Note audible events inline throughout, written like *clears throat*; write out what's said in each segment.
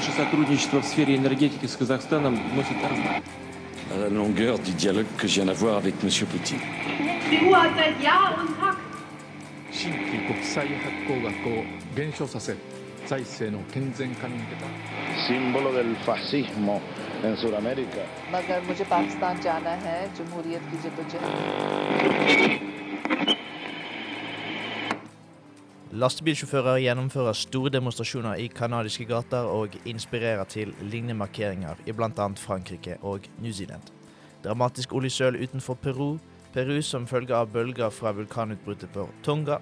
Наше сотрудничество в сфере энергетики с Казахстаном носит à la longueur du dialogue que je viens d'avoir avec M. Poutine. Símbolo del fascismo en Lastebilsjåfører gjennomfører store demonstrasjoner i canadiske gater og inspirerer til lignende markeringer i bl.a. Frankrike og New Zealand. Dramatisk oljesøl utenfor Peru, Peru som følge av bølger fra vulkanutbruddet på Tonga.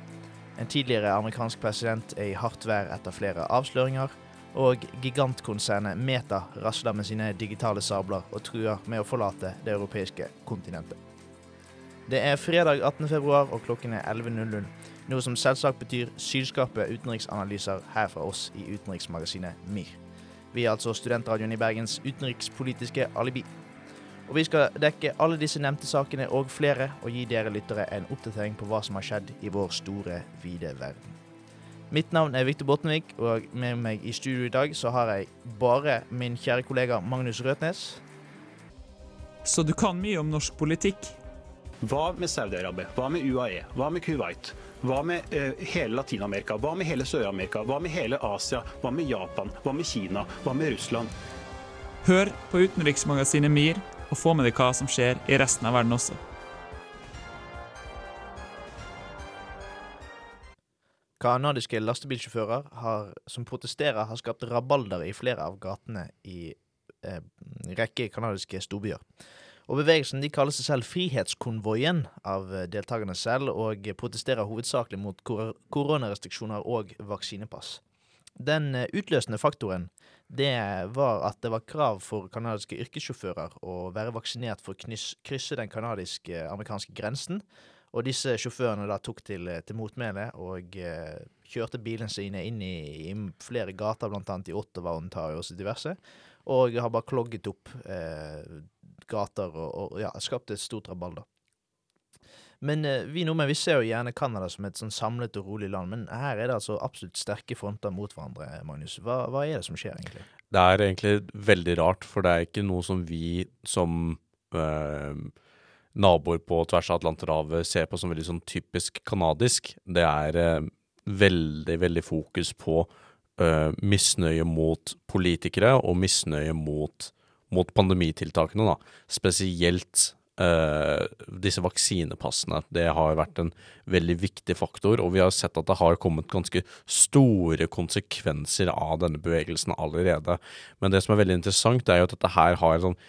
En tidligere amerikansk president er i hardt vær etter flere avsløringer. Og gigantkonsernet Meta rasler med sine digitale sabler og truer med å forlate det europeiske kontinentet. Det er fredag 18. februar, og klokken er 11.00. Noe som selvsagt betyr sylskarpe utenriksanalyser her fra oss i utenriksmagasinet MIR. Vi er altså studentradioen i Bergens utenrikspolitiske alibi. Og vi skal dekke alle disse nevnte sakene og flere, og gi dere lyttere en oppdatering på hva som har skjedd i vår store, vide verden. Mitt navn er Viktor Bottenvik, og med meg i studio i dag så har jeg bare min kjære kollega Magnus Røtnes. Så du kan mye om norsk politikk? Hva med Saudi-Arabia? Hva med UAE? Hva med Kuwait? Hva med eh, hele Latin-Amerika? Hva med hele Sør-Amerika? Hva med hele Asia? Hva med Japan? Hva med Kina? Hva med Russland? Hør på utenriksmagasinet MIR, og få med deg hva som skjer i resten av verden også. Kanadiske lastebilsjåfører har, som protesterer har skapt rabalder i flere av gatene i eh, rekke kanadiske storbyer. Og Bevegelsen de kaller seg selv Frihetskonvoien av eh, deltakerne selv, og protesterer hovedsakelig mot kor koronarestriksjoner og vaksinepass. Den eh, utløsende faktoren det var at det var krav for canadiske yrkessjåfører å være vaksinert for å krysse den canadisk-amerikanske grensen. Og disse sjåførene da tok til, til motmæle og eh, kjørte bilene sine inn i, i flere gater, annet i Ottawa, Ontario og diverse. Og har bare klogget opp eh, gater og, og ja, skapte et stort rabalder. Men eh, vi nordmenn vi ser jo gjerne Canada som et sånn samlet og rolig land, men her er det altså absolutt sterke fronter mot hverandre, Magnus. Hva, hva er det som skjer, egentlig? Det er egentlig veldig rart, for det er ikke noe som vi som eh, naboer på tvers av Atlanterhavet ser på som veldig sånn typisk kanadisk. Det er eh, veldig, veldig fokus på eh, misnøye mot politikere og misnøye mot, mot pandemitiltakene, da. Spesielt eh, disse vaksinepassene. Det har vært en veldig viktig faktor, og vi har sett at det har kommet ganske store konsekvenser av denne bevegelsen allerede. Men det som er veldig interessant, er jo at dette her har en sånn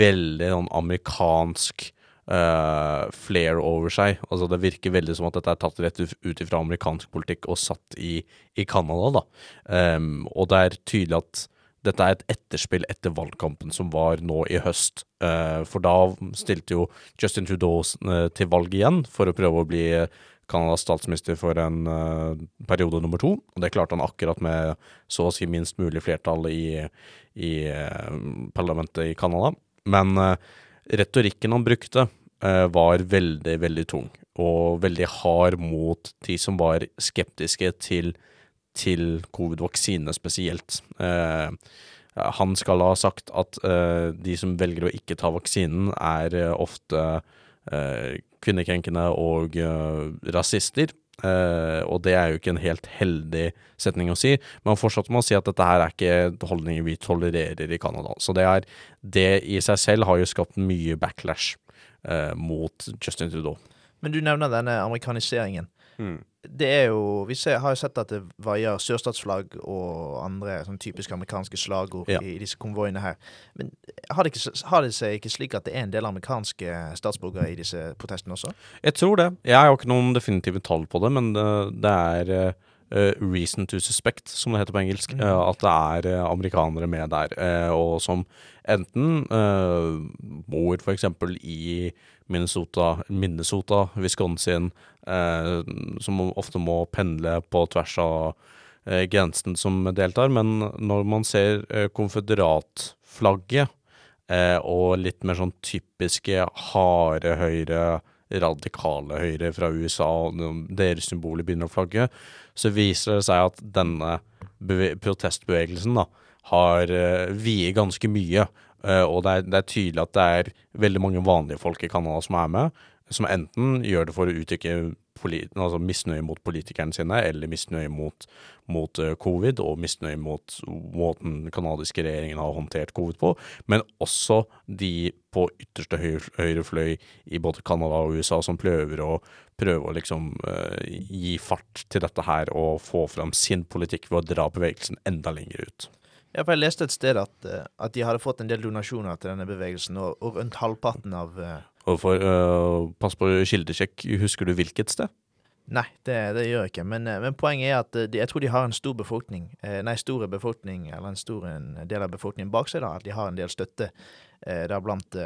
veldig sånn amerikansk uh, flair over seg. Altså Det virker veldig som at dette er tatt rett ut ifra amerikansk politikk og satt i, i Canada. da. Um, og det er tydelig at dette er et etterspill etter valgkampen som var nå i høst. Eh, for da stilte jo Justin Trudeau eh, til valg igjen for å prøve å bli Canadas statsminister for en eh, periode nummer to. Og det klarte han akkurat med så å si minst mulig flertall i, i parlamentet i Canada. Men retorikken han brukte, var veldig, veldig tung. Og veldig hard mot de som var skeptiske til til covid-vaksinene spesielt. Eh, han skal ha sagt at eh, de som velger å ikke ta vaksinen, er eh, ofte eh, kvinnekrenkende og eh, rasister. Eh, og det er jo ikke en helt heldig setning å si, men han fortsatte med si at dette her er ikke holdninger vi tolererer i Canada. Så det, er, det i seg selv har jo skapt mye backlash mot Justin Trudeau. Men du nevner denne amerikaniseringen. Mm. Det er jo, Vi ser, har jo sett at det vaier sørstatsflagg og andre sånn typiske amerikanske slagord Ja. i disse konvoiene her. Men har det, ikke, har det seg ikke slik at det er en del amerikanske statsborgere i disse protestene også? Jeg tror det. Jeg har jo ikke noen definitive tall på det, men det, det er eh, eh, reason to suspect, som det heter på engelsk. eh, at det er uh, amerikanere med der, eh, og som enten uh, bor eksempel i Minnesota, Minnesota Wisconsin, eh, som ofte må pendle på tvers av eh, grensen som deltar. Men når man ser eh, konføderatflagget eh, og litt mer sånn typiske harde høyre, radikale høyre fra USA, deres symboler begynner å flagge, så viser det seg at denne protestbevegelsen da, har viet vier ganske mye. Uh, og det er, det er, tydelig at det er veldig mange vanlige folk i Canada som er med, som enten gjør det for å uttrykke altså misnøye mot politikerne sine, eller misnøye mot, mot uh, covid, og misnøye mot måten den canadiske regjeringen har håndtert covid på, men også de på ytterste høyre, høyre fløy i både Canada og USA som prøver å, prøver å liksom uh, gi fart til dette her og få fram sin politikk ved å dra bevegelsen enda lenger ut. Ja, for Jeg leste et sted at, at de hadde fått en del donasjoner til denne bevegelsen, og, og rundt halvparten av uh, for, uh, pass på kildesjekk, husker du hvilket sted? Nei, det, det gjør jeg ikke. Men, men, poenget er at de, jeg tror de har en stor befolkning, eh, nei, store befolkning, eller en stor en del av befolkningen bak seg. da, At de har en del støtte eh, der blant,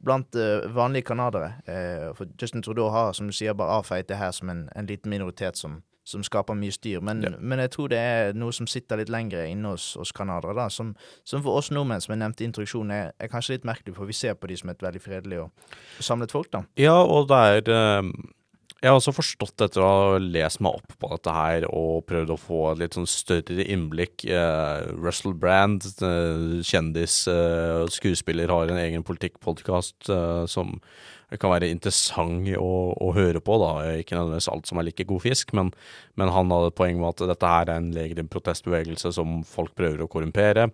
blant vanlige canadere. Eh, for Justin Trudeau har, som du sier, bare avfeit det her som en, en liten minoritet som, som skaper mye styr. Men, ja. men, jeg tror det er noe som sitter litt lenger inne hos oss canadere, da. Som, som, for oss nordmenn, som jeg nevnte i introduksjonen, er, er, kanskje litt merkelig, for vi ser på de som et veldig fredelig og samlet folk, da. Ja, og det er uh, Jeg har også forstått etter å ha lest meg opp på dette her og prøvd å få et litt sånn større innblikk. Uh, Russell Brand, uh, kjendis, skuespiller, har en egen politikkpodkast som kan være interessant å, å, høre på. da, Ikke nødvendigvis alt som er like god fisk, men, men, han hadde et poeng med at dette her er en legitim protestbevegelse som folk prøver å korrumpere.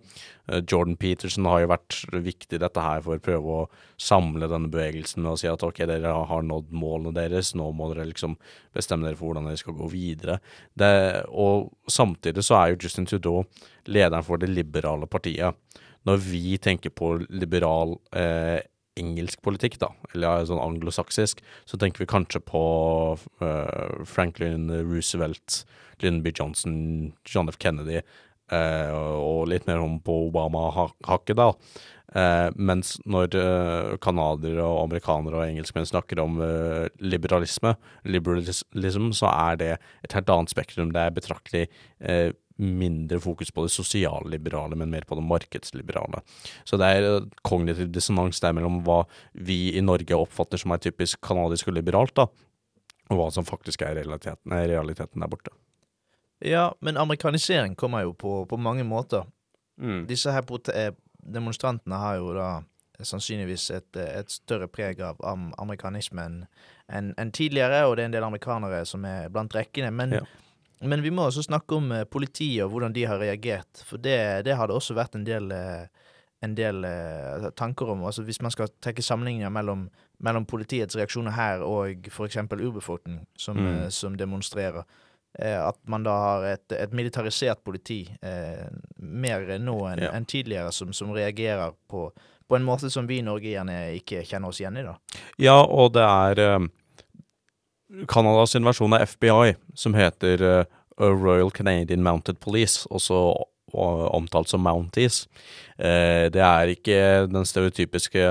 Uh, Jordan Peterson har jo vært viktig i dette her for å prøve å samle denne bevegelsen med å si at ok, dere har nådd målene deres, nå må dere liksom bestemme dere for hvordan dere skal gå videre. Det, og samtidig så er jo Justin Trudeau lederen for det liberale partiet. Når vi tenker på liberal eh, engelsk politikk, da, eller sånn anglosaksisk, så tenker vi kanskje på uh, Franklin Roosevelt, Lyndon B. Johnson, John F. Kennedy, uh, og litt mer om på Obama-hakket, da. Uh, mens når canadiere og amerikanere og engelskmenn snakker om liberalisme, liberalism, så er det et helt annet spektrum. Det er betraktelig mindre fokus på det sosialliberale, men mer på det markedsliberale. Så det er eh, kognitiv dissonans der mellom hva vi i Norge oppfatter som er typisk kanadisk og liberalt, da, og hva som faktisk er realiteten, er realiteten der borte. Ja, men amerikanisering kommer jo på, på mange måter. Mm. Disse her eh, demonstrantene har jo da sannsynligvis et, et større preg av amerikanisme enn en, en tidligere, og det er en del amerikanere som er blant rekkene. Men ja. Men vi må også snakke om eh, politiet og hvordan de har reagert, for det, det har det også vært en del, eh, en del eh, tanker om. Altså Hvis man skal trekke sammenligninger mellom, mellom politiets reaksjoner her og f.eks. urbefolkning som, mm. som demonstrerer, at man da har et, et militarisert politi eh, mer nå enn ja. en tidligere, som, som reagerer på, på, en måte som vi i Norge gjerne ikke kjenner oss igjen i. da. Ja, og det er Canadas versjon av FBI, som heter uh, Royal Canadian Mounted Police, også omtalt som Mounties. Uh, det er ikke den stereotypiske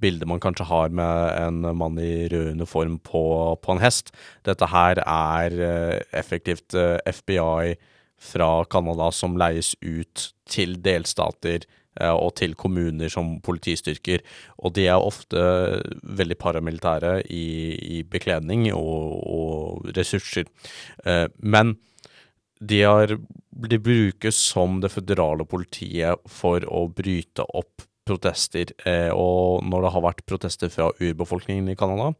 bildet man kanskje har med en mann i rød uniform på, på en hest. Dette her er effektivt FBI fra Canada som leies ut til delstater Eh, og til kommuner som politistyrker. Og de er ofte veldig paramilitære i, i bekledning og, og ressurser. Eh, men de, er, de brukes som det føderale politiet for å bryte opp protester. Eh, og når det har vært protester fra urbefolkningen i Canada,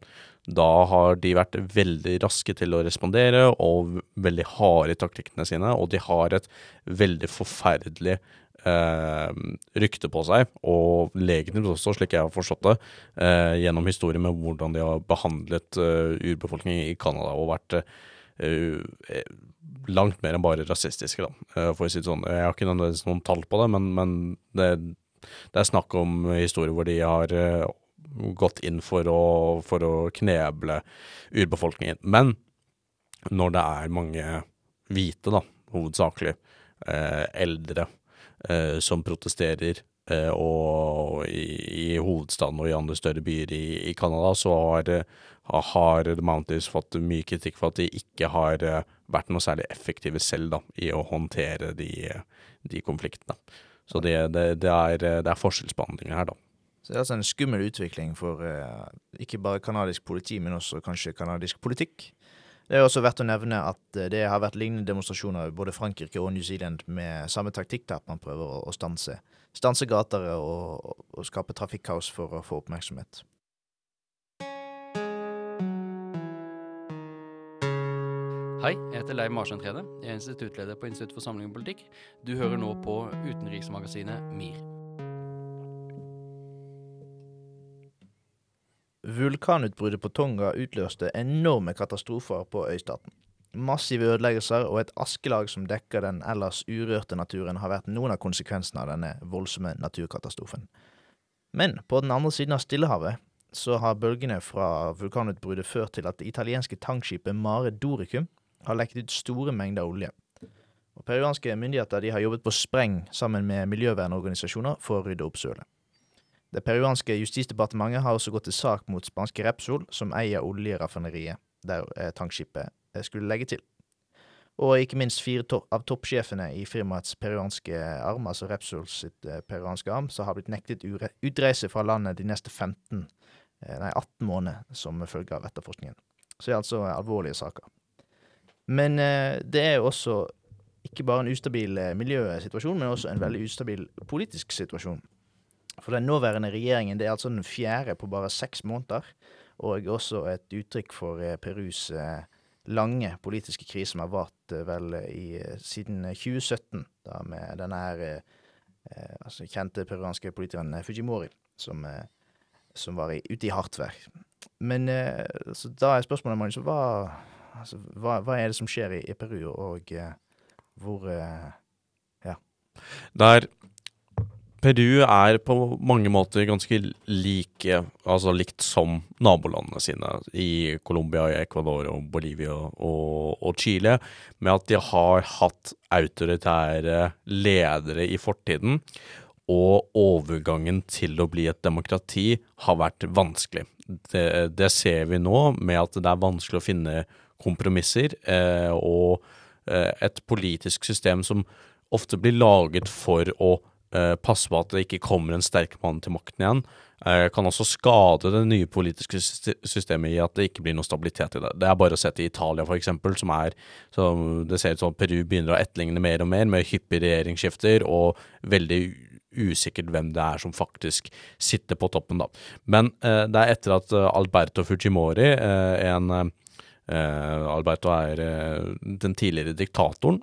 da har de vært veldig raske til å respondere og veldig harde i taktikkene sine, og de har et veldig forferdelig eh, rykte på seg, og legitimt også, slik jeg har forstått det, eh, gjennom historien med hvordan de har behandlet eh, urbefolkningen i Canada og vært uh, langt mer enn bare rasistiske, da, uh, for å si det sånn. Jeg har ikke nødvendigvis noen tall på det, men, men det, det, er snakk om historier hvor de har gått inn for å, for å kneble urbefolkningen. Men når det er mange hvite, da, hovedsakelig, eldre, eh, som protesterer. Eh, og i, i, hovedstaden og i andre større byer i, i Canada så har, har The Mounties fått mye kritikk for at de ikke har eh, vært noe særlig effektive selv da, i å håndtere de, de konfliktene. Så det, det, det, er, det er forskjellsbehandling her, da. Så det er altså en skummel utvikling for uh, ikke bare canadisk politi, men også kanskje canadisk politikk. Det er også verdt å nevne at eh, det har vært lignende demonstrasjoner i både Frankrike og New Zealand med samme taktikk, til at man prøver å, stanse, stanse gater og, og skape trafikkaos for å få oppmerksomhet. Hei, jeg heter Leiv Marsheim Trede. Jeg er instituttleder på Institutt for samling og politikk. Du hører nå på utenriksmagasinet MIR. Vulkanutbruddet på Tonga utløste enorme katastrofer på øystaten. Massive ødeleggelser og et askelag som dekker den ellers urørte naturen, har vært noen av konsekvensene av denne voldsomme naturkatastrofen. Men på den andre siden av Stillehavet så har bølgene fra vulkanutbruddet ført til at det italienske tankskipet Mare Doricum har lekket ut store mengder olje. Og Peruanske myndigheter har jobbet på spreng sammen med miljøvernorganisasjoner for å rydde opp sølet. Det peruanske justisdepartementet har også gått til sak mot spanske Repsol, som eier oljeraffineriet der eh, tankskipet eh, skulle legge til. Og ikke minst fire to av toppsjefene i firmaets peruanske arm, altså Repsol sitt eh, peruanske arm, som har blitt nektet utreise fra landet de neste 15, eh, nei 18 måneder som følge av etterforskningen. Så det er altså alvorlige saker. Men det er jo også ikke bare en ustabil miljøsituasjon, men også en veldig ustabil politisk situasjon. For den nåværende regjeringen det er altså den fjerde på bare seks måneder, og også et uttrykk for eh, Perus eh, lange politiske krise som har vart eh, vel i, siden 2017, da med denne her altså kjente peruanske politikeren Fujimori, som, som var i, ute i hardt vær. Men så da er spørsmålet Magnus, hva, altså, hva, hva, er det som skjer i, i Peru, og hvor Ja. Der Peru er på mange måter ganske like, altså likt som nabolandene sine i Colombia, Ecuador, og Bolivia og, og, Chile, med at de har hatt autoritære ledere i fortiden. Og overgangen til å bli et demokrati har vært vanskelig. Det, det ser vi nå, med at det er vanskelig å finne kompromisser, eh, og eh, et politisk system som ofte blir laget for å passe på at det ikke kommer en sterk mann til makten igjen, eh, kan også skade det nye politiske systemet i at det ikke blir noe stabilitet i det. Det er bare å se til Italia, for eksempel, som er som Det ser ut som Peru begynner å etterligne mer og mer, med hyppige regjeringsskifter og veldig usikkert hvem det er som faktisk sitter på toppen, da. Men eh, det er etter at eh, Alberto Fujimori, eh, en eh, Alberto er den tidligere diktatoren,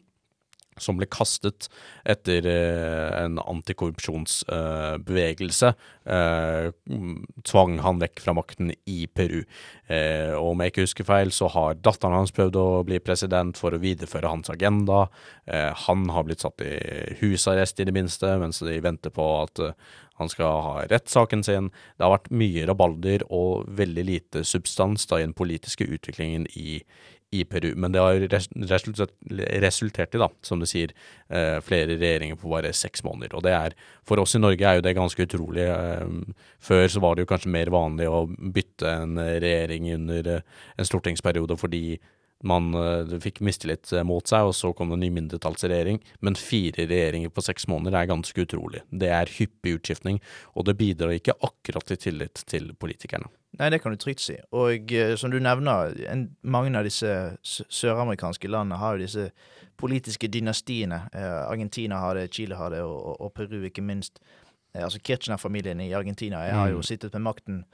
som ble kastet etter eh, en antikorrupsjonsbevegelse, eh, tvang han vekk fra makten i Peru. Eh, og om jeg ikke husker feil, så har datteren hans prøvd å bli president for å videreføre hans agenda. Eh, han har blitt satt i husarrest, i det minste, mens de venter på at eh, han skal ha rettssaken sin. Det har vært mye rabalder og veldig lite substans da i den politiske utviklingen i, i Peru. Men det har resultert i, da, som du sier, eh, flere regjeringer på bare seks måneder. Og det er, for oss i Norge er jo det ganske utrolig. Eh, før så var det jo kanskje mer vanlig å bytte en regjering under eh, en stortingsperiode fordi man fikk mistillit mot seg, og så kom det en ny mindretallsregjering. Men fire regjeringer på seks måneder er ganske utrolig. Det er hyppig utskiftning, og det bidrar ikke akkurat til tillit til politikerne. Nei, det kan du trygt si. Og uh, som du nevner, en, mange av disse søramerikanske landene har jo disse politiske dynastiene. Eh, Argentina har det, Chile har det, og, og Peru ikke minst. Eh, altså Kirchner-familien i Argentina jeg har jo mm. sittet med makten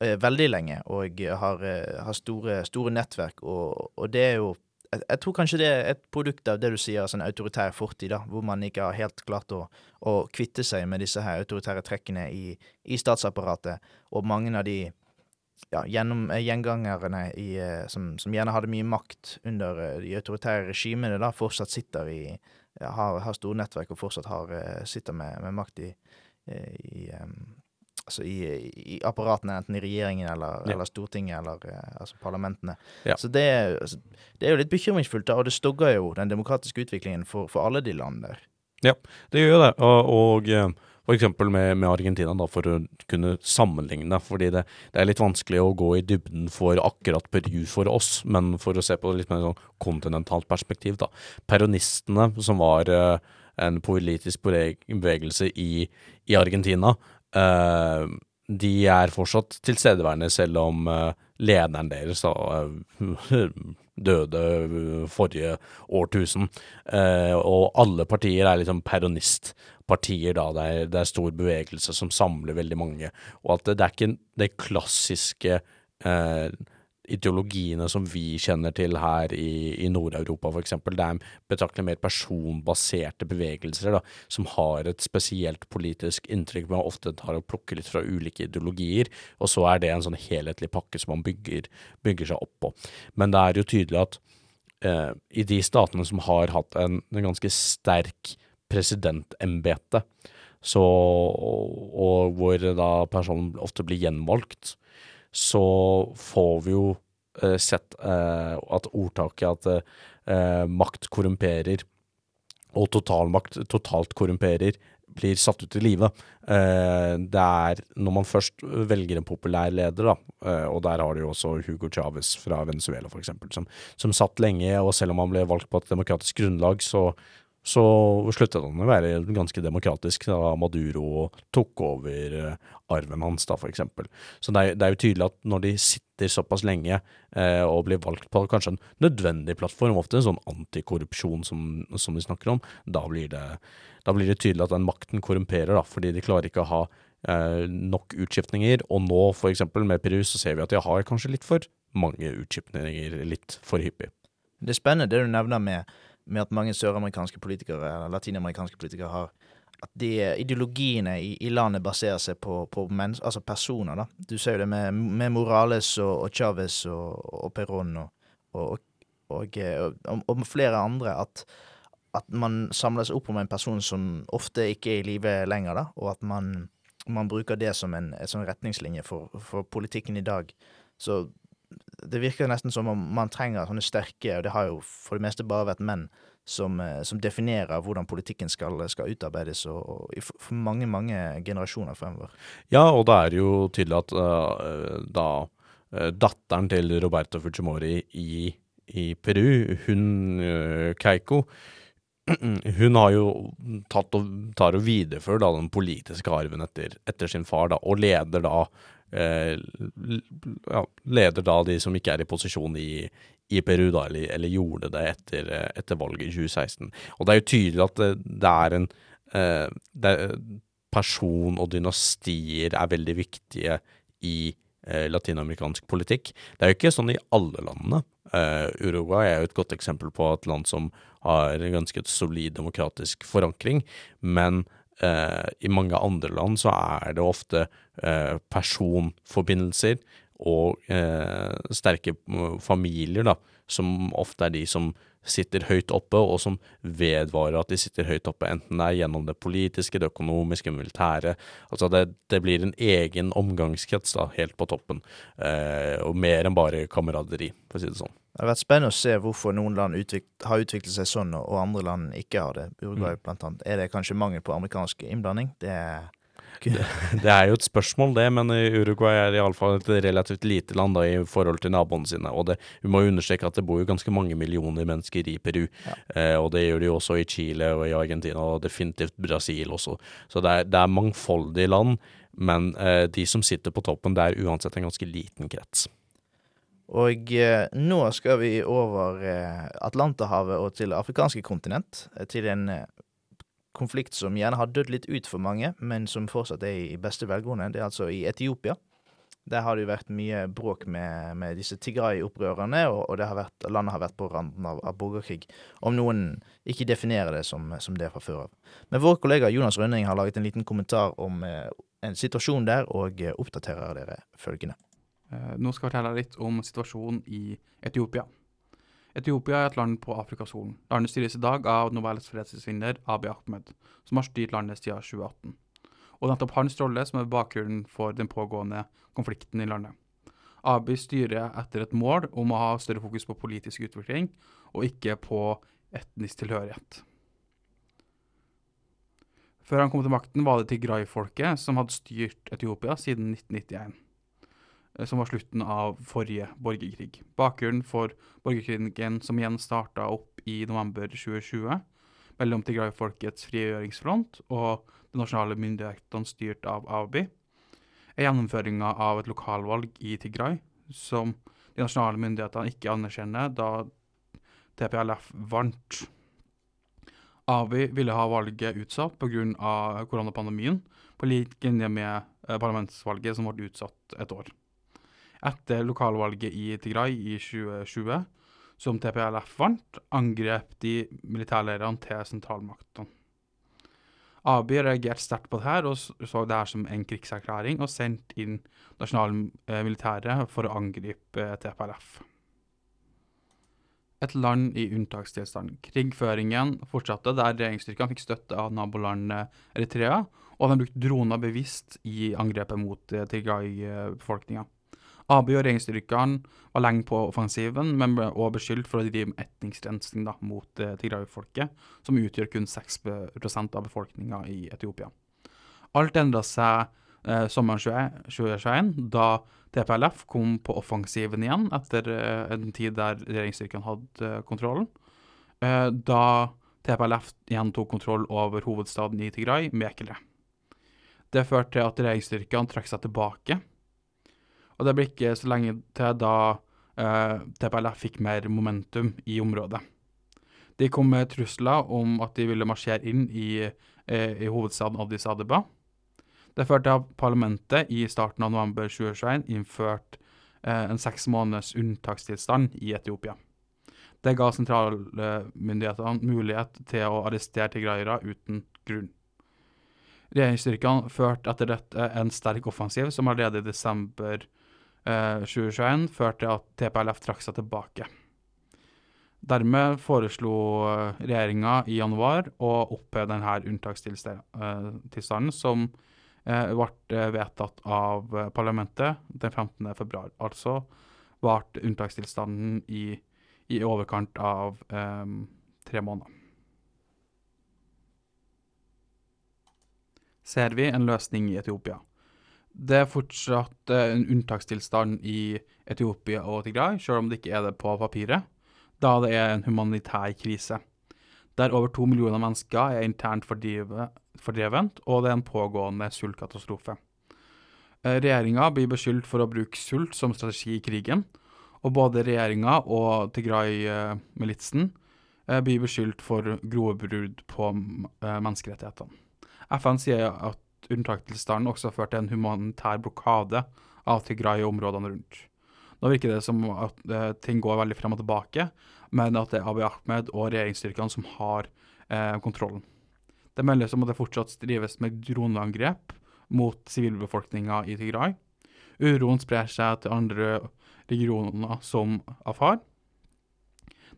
veldig lenge og har, har store, store, nettverk, og, og det er jo jeg, jeg, tror kanskje det er et produkt av det du sier, altså en autoritær fortid, da, hvor man ikke har helt klart å, å kvitte seg med disse her autoritære trekkene i, i statsapparatet, og mange av de ja, gjennom eh, gjengangerne i, eh, som, som, gjerne hadde mye makt under eh, de autoritære regimene, da fortsatt sitter i har, har store nettverk og fortsatt har, sitter med, med makt i, i altså i, i, apparatene, enten i regjeringen eller, ja. eller Stortinget eller altså parlamentene. Ja. Så det, altså, det, er jo litt bekymringsfullt, da, og det stogger jo den demokratiske utviklingen for, for alle de landene der. Ja, det gjør det. Og, og F.eks. Med, med Argentina, da, for å kunne sammenligne. Fordi det, det, er litt vanskelig å gå i dybden for akkurat Peru for oss, men for å se på det litt mer sånn kontinentalt perspektiv. da. Peronistene, som var uh, en politisk bevegelse i, i Argentina, uh, de er fortsatt tilstedeværende, selv om uh, lederen deres da, *laughs* døde øh, forrige årtusen. Eh, og alle partier er liksom peronistpartier, da. Det er, det er stor bevegelse som samler veldig mange. Og at det, det er ikke de klassiske eh, ideologiene som vi kjenner til her i, i Nord-Europa f.eks. Det er betraktelig mer personbaserte bevegelser da, som har et spesielt politisk inntrykk, men ofte tar og plukker litt fra ulike ideologier, og så er det en sånn helhetlig pakke som man bygger, bygger seg opp på. Men det er jo tydelig at eh, i de statene som har hatt en, en ganske sterk presidentembete, så, og, hvor da personen ofte blir gjenvalgt, så får vi jo eh, sett eh, at ordtaket at eh, makt korrumperer, og totalmakt totalt korrumperer, blir satt ut i live. Eh, det er når man først velger en populær leder, da, eh, og der har du jo også Hugo Chávez fra Venezuela f.eks., som, som satt lenge, og selv om han ble valgt på et demokratisk grunnlag, så så sluttet han å være ganske demokratisk da Maduro tok over eh, arven hans, da, for eksempel. Så det er, det er, jo tydelig at når de sitter såpass lenge eh, og blir valgt på kanskje en nødvendig plattform, ofte en sånn antikorrupsjon som, som de snakker om, da blir, det, da blir, det, tydelig at den makten korrumperer, da, fordi de klarer ikke å ha eh, nok utskiftninger. Og nå, for eksempel med Peru, så ser vi at de har kanskje litt for mange utskiftninger litt for hyppig. Det er spennende det du nevner med med at mange søramerikanske politikere, eller latinamerikanske politikere, har at de ideologiene i, i landet baserer seg på, på men, altså personer. da. Du ser jo det med, med Morales og, og Chávez og, og Perón og, og, og, og, flere andre, at, at man samler seg opp om en person som ofte ikke er i live lenger, da, og at man, man bruker det som en, sånn retningslinje for, for politikken i dag. Så det virker nesten som om man trenger sånne sterke, og det har jo for det meste bare vært menn, som, eh, som definerer hvordan politikken skal, skal utarbeides og, og, for mange, mange generasjoner fremover. Ja, og det er jo tydelig at uh, da uh, datteren til Roberto Fujimori i, i Peru, hun uh, Keiko, *clears throat* hun har jo tatt og, tar og viderefører den politiske arven etter, etter sin far, da, og leder da eh, ja, leder da de som ikke er i posisjon i, i Peru, da, eller, eller, gjorde det etter, etter, valget i 2016. Og det er jo tydelig at det, det er en eh, det er, Person og dynastier er veldig viktige i eh, latinamerikansk politikk. Det er jo ikke sånn i alle landene. Uh, Uruguay er jo et godt eksempel på et land som har ganske solid demokratisk forankring, men i mange andre land så er det ofte uh, personforbindelser og sterke familier, da, som ofte er de som sitter høyt oppe, og som vedvarer at de sitter høyt oppe, enten det er gjennom det politiske, det økonomiske, militære. Altså det, det blir en egen omgangskrets da, helt på toppen, eh, og mer enn bare kameraderi, for å si det sånn. Det har vært spennende å se hvorfor noen land utviklet, har utviklet seg sånn, og andre land ikke har det. Uruguay mm. blant annet. Er det kanskje mangel på amerikansk innblanding? Det er *laughs* det, det, er jo et spørsmål, det, men Uruguay er iallfall et relativt lite land da, i forhold til naboene sine. Og det, vi må understreke at det bor jo ganske mange millioner mennesker i Peru. Ja. Eh, og det gjør de jo også i Chile og i Argentina, og definitivt Brasil også. Så det er, det er mangfoldige land, men eh, de som sitter på toppen, det er uansett en ganske liten krets. Og eh, nå skal vi over eh, Atlanterhavet og til det afrikanske kontinent, eh, til en eh, konflikt som gjerne har dødd litt ut for mange, men som fortsatt er i beste velgående. Det er altså i Etiopia. Der har det jo vært mye bråk med, med disse Tigray-opprørerne, og, og har vært, landet har vært på randen av, av borgerkrig. Om noen ikke definerer det som, som det fra før av. Men vår kollega Jonas Rønning har laget en liten kommentar om eh, en situasjon der, og eh, oppdaterer dere følgende. Eh, nå skal jeg fortelle deg litt om situasjonen i Etiopia. Etiopia er et land på Afrikasolen. Landet styres i dag av Nobels fredsprisvinner Abiy Ahmed, som har styrt landet siden 2018. Og nettopp hans rolle som er bakgrunnen for den pågående konflikten i landet. Abiy styrer etter et mål om å ha større fokus på politisk utvikling, og ikke på etnisk tilhørighet. Før han kom til makten, var det Tigray-folket som hadde styrt Etiopia siden 1991. Eh, som var slutten av forrige borgerkrig. Bakgrunnen for borgerkrigen som igjen starta opp i november 2020 mellom Tigray-folkets frigjøringsfront og de nasjonale myndighetene styrt av Abiy, er gjennomføringa av et lokalvalg i Tigray som de nasjonale myndighetene ikke anerkjenner, da TPLF vant. Abiy ville ha valget utsatt pga. koronapandemien, på lik linje med eh, parlamentsvalget som ble utsatt et år. Etter lokalvalget i Tigray i 2020, som TPLF vant, angrep de militærleirene til sentralmaktene. Abiy reagerte sterkt på det her og så det her som en krigserklæring, og sendte inn nasjonalmilitæret for å angripe eh, TPLF. Et land i unntakstilstand. Krigføringen fortsatte der regjeringsstyrkene fikk støtte av nabolandet Eritrea, og de brukte droner bevisst i angrepet mot eh, Tigray-befolkninga. Abiy og regjeringsstyrkene var lenge på offensiven, men ble også beskyldt for å drive med da, mot eh, Tigray-folket, som utgjør kun 6 av befolkninga i Etiopia. Alt endra seg eh, sommeren 2021, da TPLF kom på offensiven igjen etter eh, en tid der regjeringsstyrkene hadde eh, kontrollen. Eh, da TPLF igjen tok kontroll over hovedstaden i Tigray, Mekele. Det førte til at regjeringsstyrkene trakk seg tilbake. Og det ble ikke så lenge til da eh, TPLF fikk mer momentum i området. De kom med trusler om at de ville marsjere inn i, eh, i hovedstaden Addis Adeba. Det førte til at parlamentet i starten av november 2021 innførte eh, en seks måneders unntakstilstand i Etiopia. Det ga sentralmyndighetene mulighet til å arrestere tigraiere uten grunn. Regjeringsstyrkene førte etter dette en sterk offensiv som allerede i desember eh, 2021 førte til at TPLF trakk seg tilbake. Dermed foreslo regjeringa i januar å oppheve denne unntakstilstanden, som eh, ble vedtatt av eh, parlamentet den 15. februar. Altså varte unntakstilstanden i, i overkant av eh, tre måneder. Ser vi en løsning i Etiopia? Det er fortsatt eh, en unntakstilstand i Etiopia og Tigray, selv om det ikke er det på papiret, da det er en humanitær krise. Der over to millioner mennesker er internt fordrevent, og det er en pågående sultkatastrofe. Regjeringa blir beskyldt for å bruke sult som strategi i krigen, og både regjeringa og Tigray-militsen eh, blir beskyldt for grove brudd på eh, menneskerettighetene. FN sier at unntakstilstanden også har ført til en humanitær blokade av Tigray og områdene rundt. Nå virker det som at eh, ting går veldig frem og tilbake, men at det er Abiy Ahmed og regjeringsstyrkene som har eh, kontrollen. Det meldes om at det fortsatt drives med droneangrep mot sivilbefolkninga i Tigray. Uroen sprer seg til andre regioner som Afar.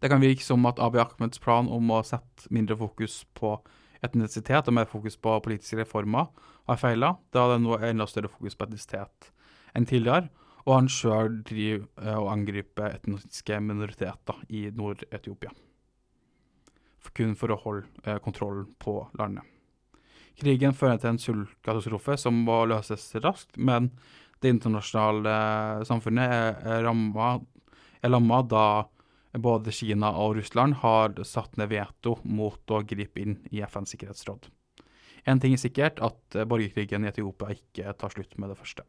Det kan virke som at Abiy Ahmeds plan om å sette mindre fokus på etnisitet og mer fokus på politiske reformer har feila, da det nå er enda større fokus på etnisitet enn tidligere, og han sjøl driver eh, og angriper etniske minoriteter i Nord-Etiopia. Kun for å holde kontrollen på landet. Krigen fører til en sultkatastrofe som må løses raskt, men det internasjonale eh, samfunnet er, rammet, er lamma da både Kina og Russland har satt ned veto mot å gripe inn i FNs sikkerhetsråd. En ting er sikkert, at eh, borgerkrigen i Etiopia ikke tar slutt med det første.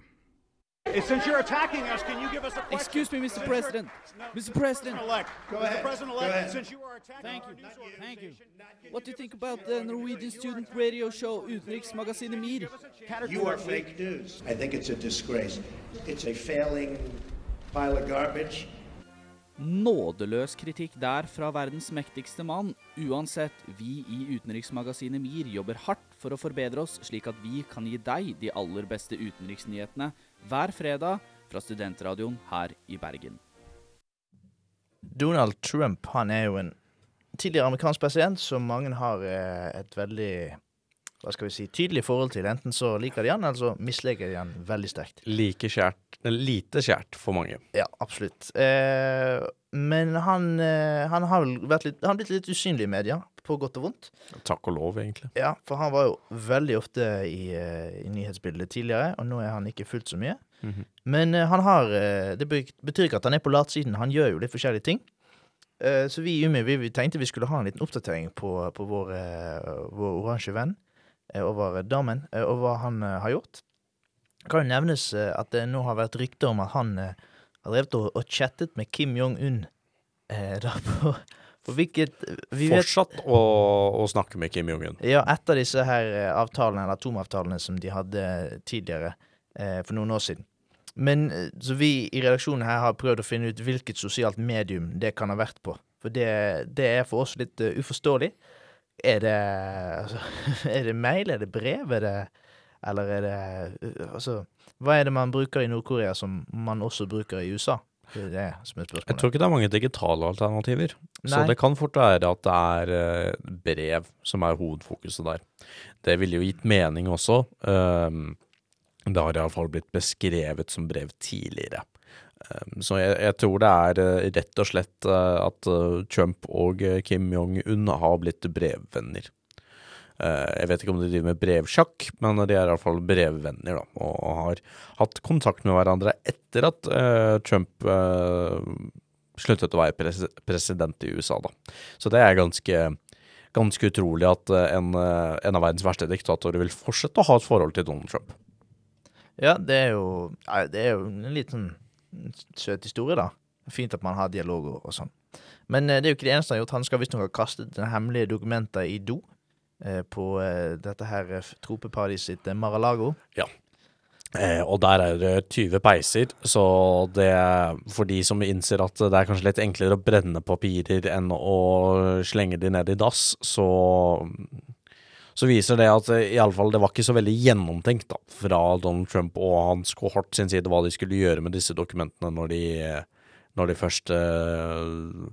Since you're attacking us, can you give us a question? Excuse me, Mr. President. Mr. President. Elect. Go Mr. President-elect, Go ahead. since you are attacking Thank you. Thank you. What do you think about the Norwegian student radio show Utenriksmagasinet MIR? You are fake news. I think it's a disgrace. It's a failing pile of garbage. Nådeløs kritikk der fra verdens mektigste mann. Uansett, vi i utenriksmagasinet MIR jobber hardt for å forbedre oss, slik at vi kan gi deg de aller beste utenriksnyhetene hver fredag fra studentradioen her i Bergen. Donald Trump han er jo en tidligere amerikansk president som mange har eh, et veldig hva skal vi si, tydelig forhold til. Enten så liker de han, eller så misliker de han veldig sterkt. Like kjært, lite kjært for mange. Ja, absolutt. Eh, men han, eh, han har vært litt, han blitt litt usynlig i media, på godt og vondt. Takk og lov, egentlig. Ja, for han var jo veldig ofte i, eh, i nyhetsbildet tidligere, og nå er han ikke fullt så mye. Mhm. Men eh, han har eh, Det betyr ikke at han er på latsiden. Han gjør jo litt forskjellige ting. Eh, så vi i Umi vi, tenkte vi skulle ha en liten oppdatering på, på vår, vår oransje venn over damen, eh, og hva han eh, har gjort. Det kan jo nevnes eh, at det nå har vært rykter om at han eh, har drevet og, og chattet med Kim Jong-un. Eh, da på, hvilket vi vet- Fortsatt å, å snakke med Kim Jong-un. Ja, etter disse her eh, avtalene, eller atomavtalene som de hadde tidligere, eh, for noen år siden. Men eh, så vi i redaksjonen her har prøvd å finne ut hvilket sosialt medium det kan ha vært på. For det, det er for oss litt uh, uforståelig. Er det altså, *laughs* Er det mail? Er det brev? Er det Eller er det uh, Altså, hva er det man bruker i Nord-Korea som man også bruker i USA? Det er det som er Jeg tror ikke det er mange digitale alternativer. Så det kan fort være at det er eh, brev som er hovedfokuset der. Det ville jo gitt mening også. Det har iallfall blitt beskrevet som brev tidligere. Um, så jeg, jeg tror det er eh, rett og slett eh, at eh, Trump og Kim Jong-un har blitt brevvenner. Jeg vet ikke om de driver med brevsjakk, men de er iallfall brevvenner, da, og har hatt kontakt med hverandre etter at Trump sluttet å være pres president i USA, da. Så det er ganske, ganske utrolig at en, en av verdens verste diktatorer vil fortsette å ha et forhold til Donald Trump. Ja, det er jo Det er jo en litt sånn søt historie, da. Fint at man har dialog og, og sånn. Men eh, det er jo ikke det eneste han har gjort. Han skal visstnok ha kastet den hemmelige dokumenter i do eh, på eh, dette her tropeparadiset sitt, Mar-a-Lago. Ja. Eh, og der er det 20 peiser, så det for de som innser at det er kanskje litt enklere å brenne papirer enn å slenge de ned i dass, så så viser det at eh, i alle fall det var ikke så veldig gjennomtenkt da, fra Donald Trump og hans kohort sin side hva de skulle gjøre med disse dokumentene når de, når de først eh,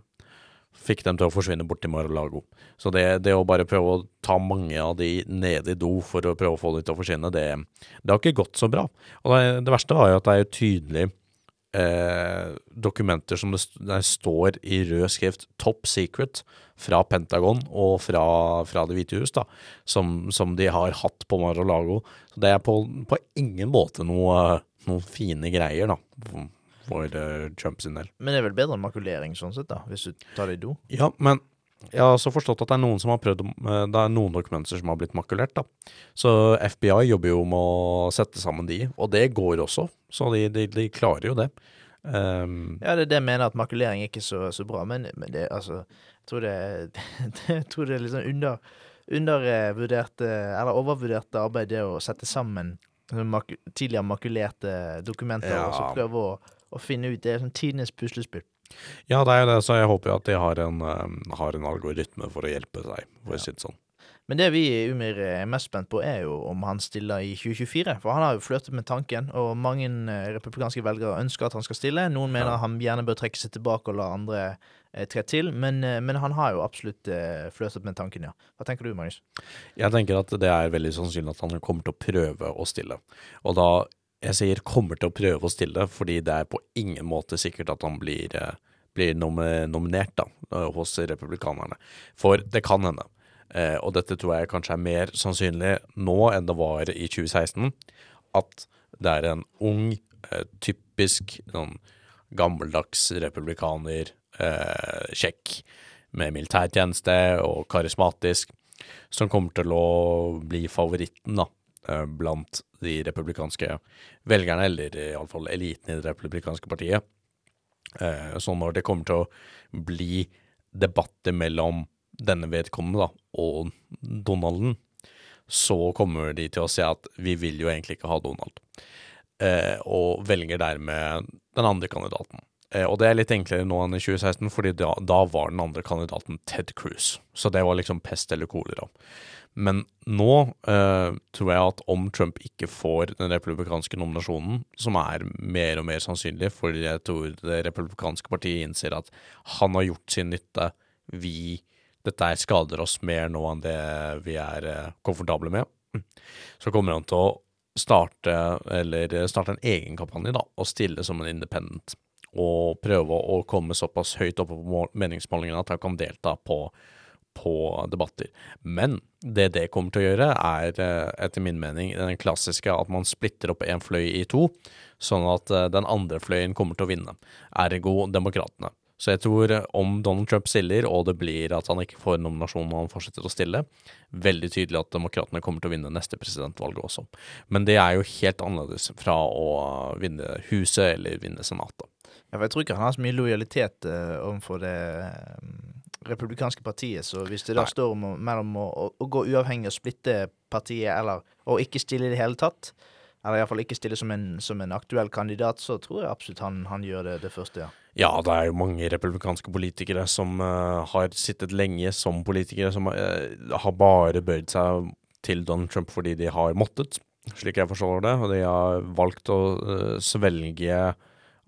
fikk dem til å forsvinne bort til Mar-a-Lago. Så det, det å bare prøve å ta mange av de ned i do for å prøve å få dem til å forsvinne, det, det har ikke gått så bra. Og det, det verste var jo at det er jo tydelig eh, dokumenter som det, der står i rød skrift 'Top Secret' fra Pentagon og fra, fra Det hvite hus, da, som, som de har hatt på Mar-a-Lago. Så det er på, på ingen måte noe, noen fine greier, da, for, for eh, Trump sin del. Men det er vel bedre enn makulering, sånn sett, da, hvis du tar det i do? Ja, men jeg har også forstått at det er noen som har prøvd eh, Det er noen dokumenter som har blitt makulert, da. Så FBI jobber jo med å sette sammen de, og det går også. Så de, de, de klarer jo det. Um, Ja, det er det jeg mener, at makulering er ikke så, så bra. Men, men det, altså Jeg tror det, *laughs* jeg tror det er litt sånn under, undervurderte, eller overvurderte arbeid, det å sette sammen sånn tidligere makulerte dokumenter, og så prøve å, å finne ut Det er sånn tidenes puslespill. Ja, det er jo det, så jeg håper jo at de har en, eh, har en algoritme for å hjelpe seg, for å si det sånn. Men det vi i Umir er mest spent på, er jo om han stiller i 2024. For han har jo flørtet med tanken, og mange eh, republikanske velgere ønsker at han skal stille. Noen mener han gjerne bør trekke seg tilbake og la andre eh, tre til, men, eh, men han har jo absolutt eh, flørtet med tanken, ja. Hva tenker du, Magnus? Jeg tenker at det er veldig sannsynlig at han kommer til å prøve å stille. Og da Jeg sier kommer til å prøve å stille, fordi det er på ingen måte sikkert at han blir, eh, blir nominert da, eh, hos republikanerne. For det kan hende. Eh, og dette tror jeg kanskje er mer sannsynlig nå enn det var i 2016. At det er en ung, typisk sånn gammeldags republikaner, kjekk, med militærtjeneste og karismatisk, som kommer til å bli favoritten da, blant de republikanske velgerne, eller iallfall eliten i det republikanske partiet. Eh, Så når det kommer til å bli debatter mellom denne vedkommende da, og Donalden, så kommer de til å si at vi vil jo egentlig ikke ha Donald, eh, og velger dermed den andre kandidaten. Eh, og det er litt enklere nå enn i 2016, fordi da, da var den andre kandidaten Ted Cruz. Så det var liksom pest eller kolera. Men nå eh, tror jeg at om Trump ikke får den republikanske nominasjonen, som er mer og mer sannsynlig, fordi jeg tror det republikanske partiet innser at han har gjort sin nytte, vi dette skader oss mer nå enn det vi er eh, komfortable med, så kommer han til å starte, eller starte en egen kampanje da, og stille som en independent. Og prøve å komme såpass høyt oppe på mål- meningsmålingene at han kan delta på, på debatter. Men det det kommer til å gjøre, er eh, etter min mening den klassiske at man splitter opp en fløy i to, sånn at eh, den andre fløyen kommer til å vinne. Ergo demokratene. Så jeg tror eh, om Donald Trump stiller, og det blir at han ikke får nominasjon og han fortsetter å stille, veldig tydelig at demokratene kommer til å vinne neste presidentvalg også. Men det er jo helt annerledes fra å vinne Huset eller vinne Senatet. Ja, for jeg tror ikke han har så mye lojalitet uh, overfor det eh, republikanske partiet, så hvis det da står om, mellom å, å, gå uavhengig og splitte partiet, eller å ikke stille i det hele tatt, eller iallfall ikke stille som en, som en aktuell kandidat, så tror jeg absolutt han, han gjør det, det første, ja. Ja, det er jo mange republikanske politikere som uh, har sittet lenge som politikere, som uh, har bare bøyd seg til Donald Trump fordi de har måttet, slik jeg forstår det. Og de har valgt å uh, svelge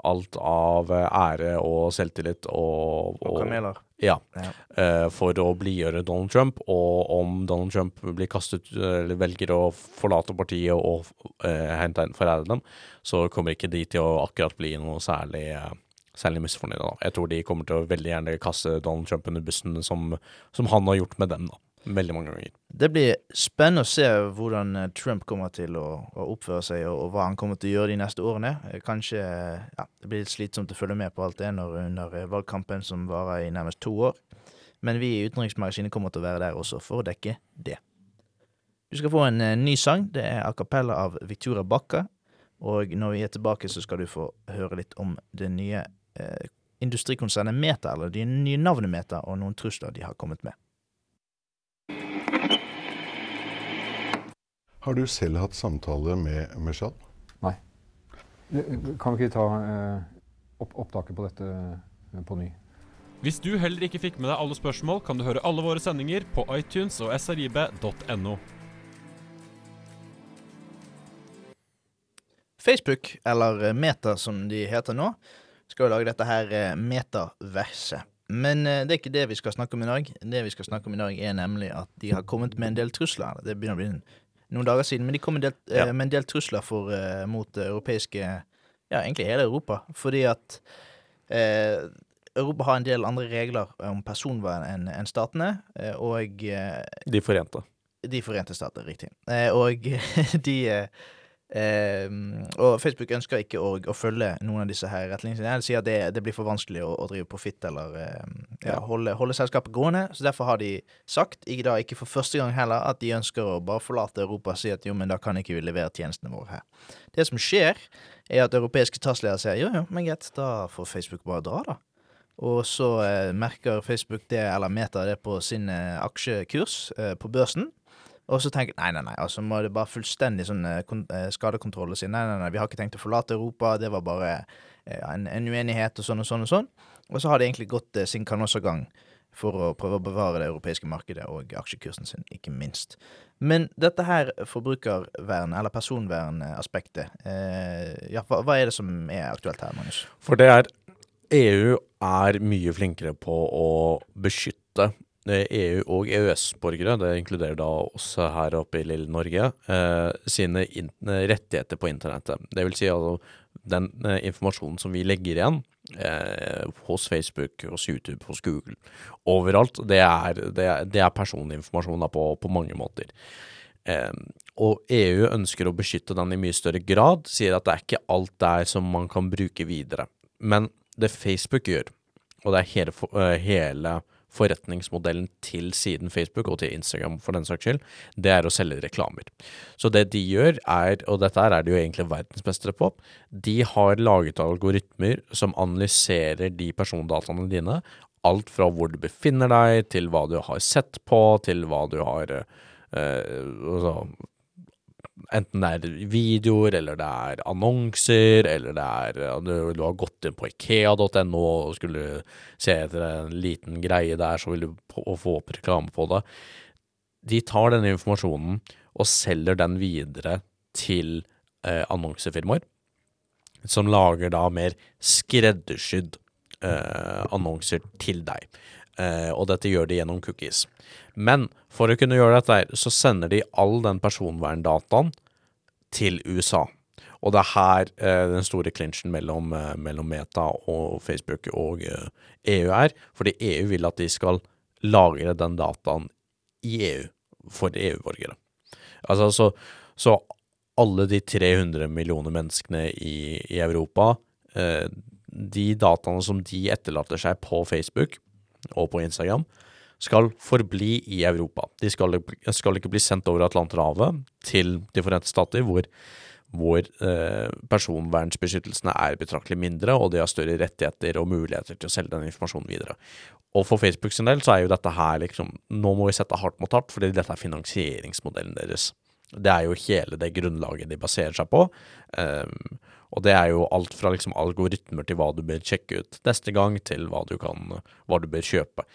alt av ære og selvtillit og, Og kameler. Ja. Ja. eh, for å blidgjøre Donald Trump. Og om Donald Trump blir kastet, eller velger å forlate partiet og eh, hente inn forære dem, så kommer ikke de til å akkurat bli noe særlig eh, særlig misfornøyde. Jeg tror de kommer til å veldig gjerne kaste Donald Trump under bussen, som, som han har gjort med dem. da. Veldig mange ganger. Det blir spennende å se hvordan eh, Trump kommer til å, å oppføre seg, og, og hva han kommer til å gjøre de neste årene. Eh, Kanskje ja, det blir litt slitsomt å følge med på alt det når, under eh, valgkampen som varer i nærmest to år. Men vi i Utenriksmagasinet kommer til å være der også for å dekke det. Du skal få en ny sang. Det er a cappella av Victoria Bakka. Og når vi er tilbake, så skal du få høre litt om det nye eh, industrikonsernet Meta, eller det nye navnet Meta, og noen trusler de har kommet med. Har du selv hatt samtale med Meshal? Nei. Kan vi ikke ta eh, opp opptaket på dette eh, på ny? Hvis du heller ikke fikk med deg alle spørsmål, kan du høre alle våre sendinger på iTunes og srib.no. Facebook, eller eh, Meta som de heter nå, skal jo lage dette her metaverset. Men eh, det er ikke det vi skal snakke om i dag. Det vi skal snakke om i dag, er nemlig at de har kommet med en del trusler. Det begynner å bli noen dager siden, men de kom med, del, ja. med en del trusler for, eh, mot europeiske Ja, egentlig hele Europa. Fordi at eh, Europa har en del andre regler om personvern enn en statene, eh, og eh, De forente. De forente stater, riktig. Eh, og *laughs* de eh, eh, Og Facebook ønsker ikke å, å følge noen av disse her retningslinjene. De sier at det, det blir for vanskelig å, å drive profitt eller eh, ja, holde, holde selskapet gående. Så derfor har de sagt, ikke, da, ikke for første gang heller, at de ønsker å bare forlate Europa og si at jo, men da kan ikke vi levere tjenestene våre her. Det som skjer, er at europeiske tassledere sier jo, jo, men greit, da får Facebook bare dra, da. Og så eh, merker Facebook det, eller Meta det, på sin eh, aksjekurs eh, på børsen. Og så tenker jeg nei, nei, nei, altså må det bare fullstendig sånn eh, eh, skadekontroll og si nei, nei, nei, vi har ikke tenkt å forlate Europa, det var bare eh, en, en uenighet og sånn og sånn og sånn. Og så har de egentlig gått eh, sin kanossagang for å prøve å bevare det europeiske markedet og aksjekursen sin, ikke minst. Men dette her forbrukervern, eller personvernaspektet, eh, ja, hva, hva er det som er aktuelt her, Magnus? For det er EU er mye flinkere på å beskytte EU- og EØS-borgere, det inkluderer da oss her oppe i lille Norge, eh, sine in rettigheter på internettet. Det vil si altså den eh, informasjonen som vi legger igjen eh, hos Facebook, hos YouTube, hos Google, overalt, det er, det er, det er personinformasjon på, på mange måter. Eh, og EU ønsker å beskytte den i mye større grad, sier at det er ikke alt der som man kan bruke videre. Men det Facebook gjør, og det er hele, hele forretningsmodellen til siden Facebook, og til Instagram for den saks skyld, det er å selge reklamer. Så det de gjør er, og dette er de jo egentlig verdensmestere på, de har laget algoritmer som analyserer de persondataene dine, alt fra hvor du befinner deg, til hva du har sett på, til hva du har eh, altså, Enten det er videoer, eller det er annonser, eller det er du, du har gått inn på ikea.no og skulle se etter en liten greie der, så vil du få opp reklame på det. De tar denne informasjonen og selger den videre til eh, annonsefirmaer, som lager da mer skreddersydd eh, annonser til deg. Eh, og dette gjør de gjennom cookies. Men for å kunne gjøre dette, så sender de all den personverndataen til USA. Og det er her eh, den store clinchen mellom, eh, mellom Meta og Facebook og eh, EU er. Fordi EU vil at de skal lagre den dataen i EU for EU-borgere. Altså, så, så alle de 300 millioner menneskene i, i Europa, eh, de dataene som de etterlater seg på Facebook og på Instagram, skal forbli i Europa. De skal, skal ikke bli sendt over Atlanterhavet til De forente stater, hvor, hvor eh, personvernsbeskyttelsene er betraktelig mindre, og de har større rettigheter og muligheter til å selge den informasjonen videre. Og for Facebook sin del så er jo dette her liksom Nå må vi sette hardt mot hardt, fordi dette er finansieringsmodellen deres. Det er jo hele det grunnlaget de baserer seg på. Um, og det er jo alt fra liksom algoritmer til hva du bør sjekke ut neste gang, til hva du, kan, hva du bør kjøpe.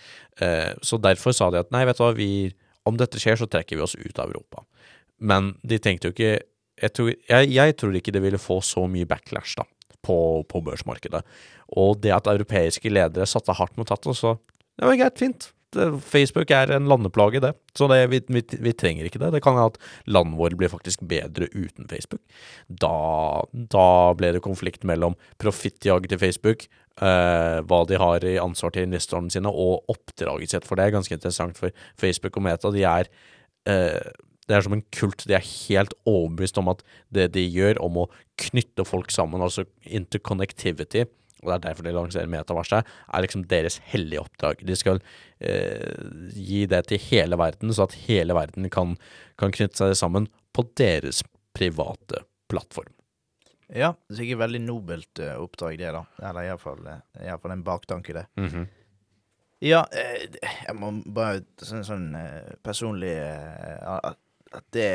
Uh, så derfor sa de at nei, vet du hva, vi, om dette skjer, så trekker vi oss ut av Europa. Men de tenkte jo ikke jeg tror, jeg, jeg tror ikke det ville få så mye backlash da, på, på børsmarkedet. Og det at europeiske ledere satte hardt mot hatten, så det var greit, fint. Facebook er en landeplage, det. Så det, vi, vi, vi, trenger ikke det. Det kan hende at landet vårt blir faktisk bedre uten Facebook. Da, da ble det konflikt mellom profittjag til Facebook, eh, hva de har i ansvar til investorene sine, og oppdraget sitt. For det er ganske interessant, for Facebook og Meta de er eh, det er som en kult. De er helt overbevist om at det de gjør om å knytte folk sammen, altså interconnectivity, og det er derfor de lanserer metaverset, er liksom deres hellige oppdrag. De skal eh, gi det til hele verden, så at hele verden kan, kan knytte seg sammen på deres private plattform. Ja, det er sikkert veldig nobelt uh, oppdrag, det, da. Eller iallfall uh, en baktanke, det. Mm -hmm. Ja, uh, jeg må bare sånn, sånn personlig at det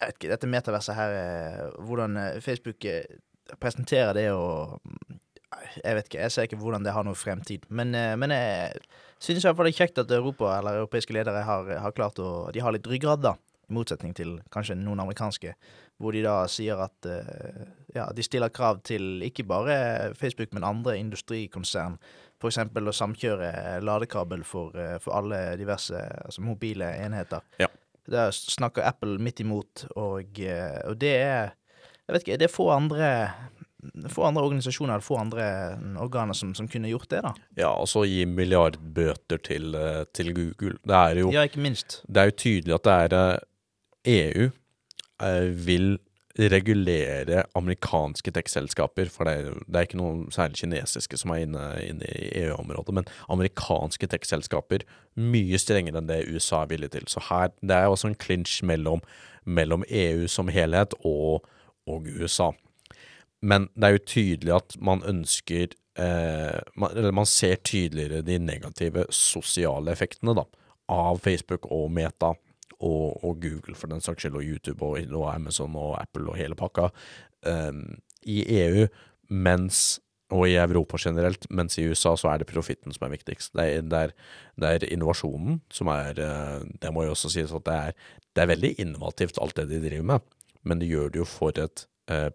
jeg vet ikke, Dette metaverset her, hvordan Facebook presenterer det og jeg vet ikke, jeg ser ikke hvordan det har noen fremtid. Men, eh, men jeg synes iallfall det er kjekt at Europa, eller europeiske ledere, har, har klart å De har litt ryggrad, da. I motsetning til kanskje noen amerikanske, hvor de da sier at uh, ja, de stiller krav til ikke bare Facebook, men andre industrikonsern. Eksempel å samkjøre ladekabel for, uh, for alle diverse altså mobile enheter. Ja. Der snakker Apple midt imot, og, og det er Jeg vet ikke, det er få andre få andre organisasjoner få andre organer som, som, kunne gjort det, da. Ja, og så gi milliardbøter til, eh, til, Google. Det er jo Ja, ikke minst. Det er jo tydelig at det er EU eh, e eh, vil regulere amerikanske tech-selskaper, for det er, det er, ikke noen særlig kinesiske som er inne, inne i EU-området, men amerikanske tech-selskaper mye strengere enn det USA er villig til. Så her, det er også en clinch mellom, mellom EU som helhet og, og USA. Men det er jo tydelig at man ønsker eh, man, Eller man ser tydeligere de negative sosiale effektene da, av Facebook og Meta og, og Google for den saks skyld, og YouTube og, og, Amazon og Apple og hele pakka eh, i EU, mens og i Europa generelt, mens i USA så er det profitten som er viktigst. Det er, det er, det er innovasjonen som er eh, Det må jo også sies at det er, det er veldig innovativt, alt det de driver med, men de gjør det jo for et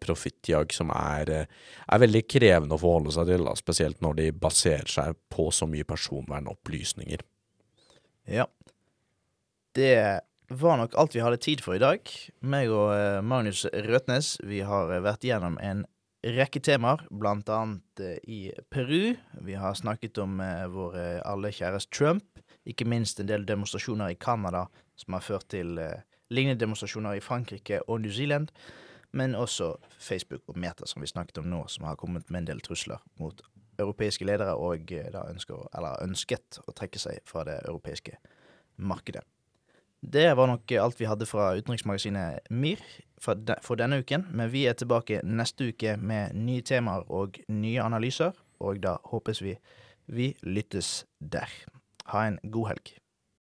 profittjag som er, eh, er, veldig krevende å forholde seg til, da, spesielt når de baserer seg på så mye personvernopplysninger. Ja. Det var nok alt vi hadde tid for i dag. Meg og eh, Magnus Røtnes vi har eh, vært gjennom en rekke temaer, blant annet eh, i Peru. Vi har snakket om eh, vår alle kjæres Trump. Ikke minst en del demonstrasjoner i Canada som har ført til lignende demonstrasjoner i Frankrike og New Zealand men også Facebook og Meta, som vi snakket om nå, som har kommet med en del trusler mot europeiske ledere, og eh, da ønsker, eller ønsket å trekke seg fra det europeiske markedet. Det var nok alt vi hadde fra utenriksmagasinet MIR for denne uken, men vi er tilbake neste uke med nye temaer og nye analyser, og da håpes vi vi lyttes der. Ha en god helg.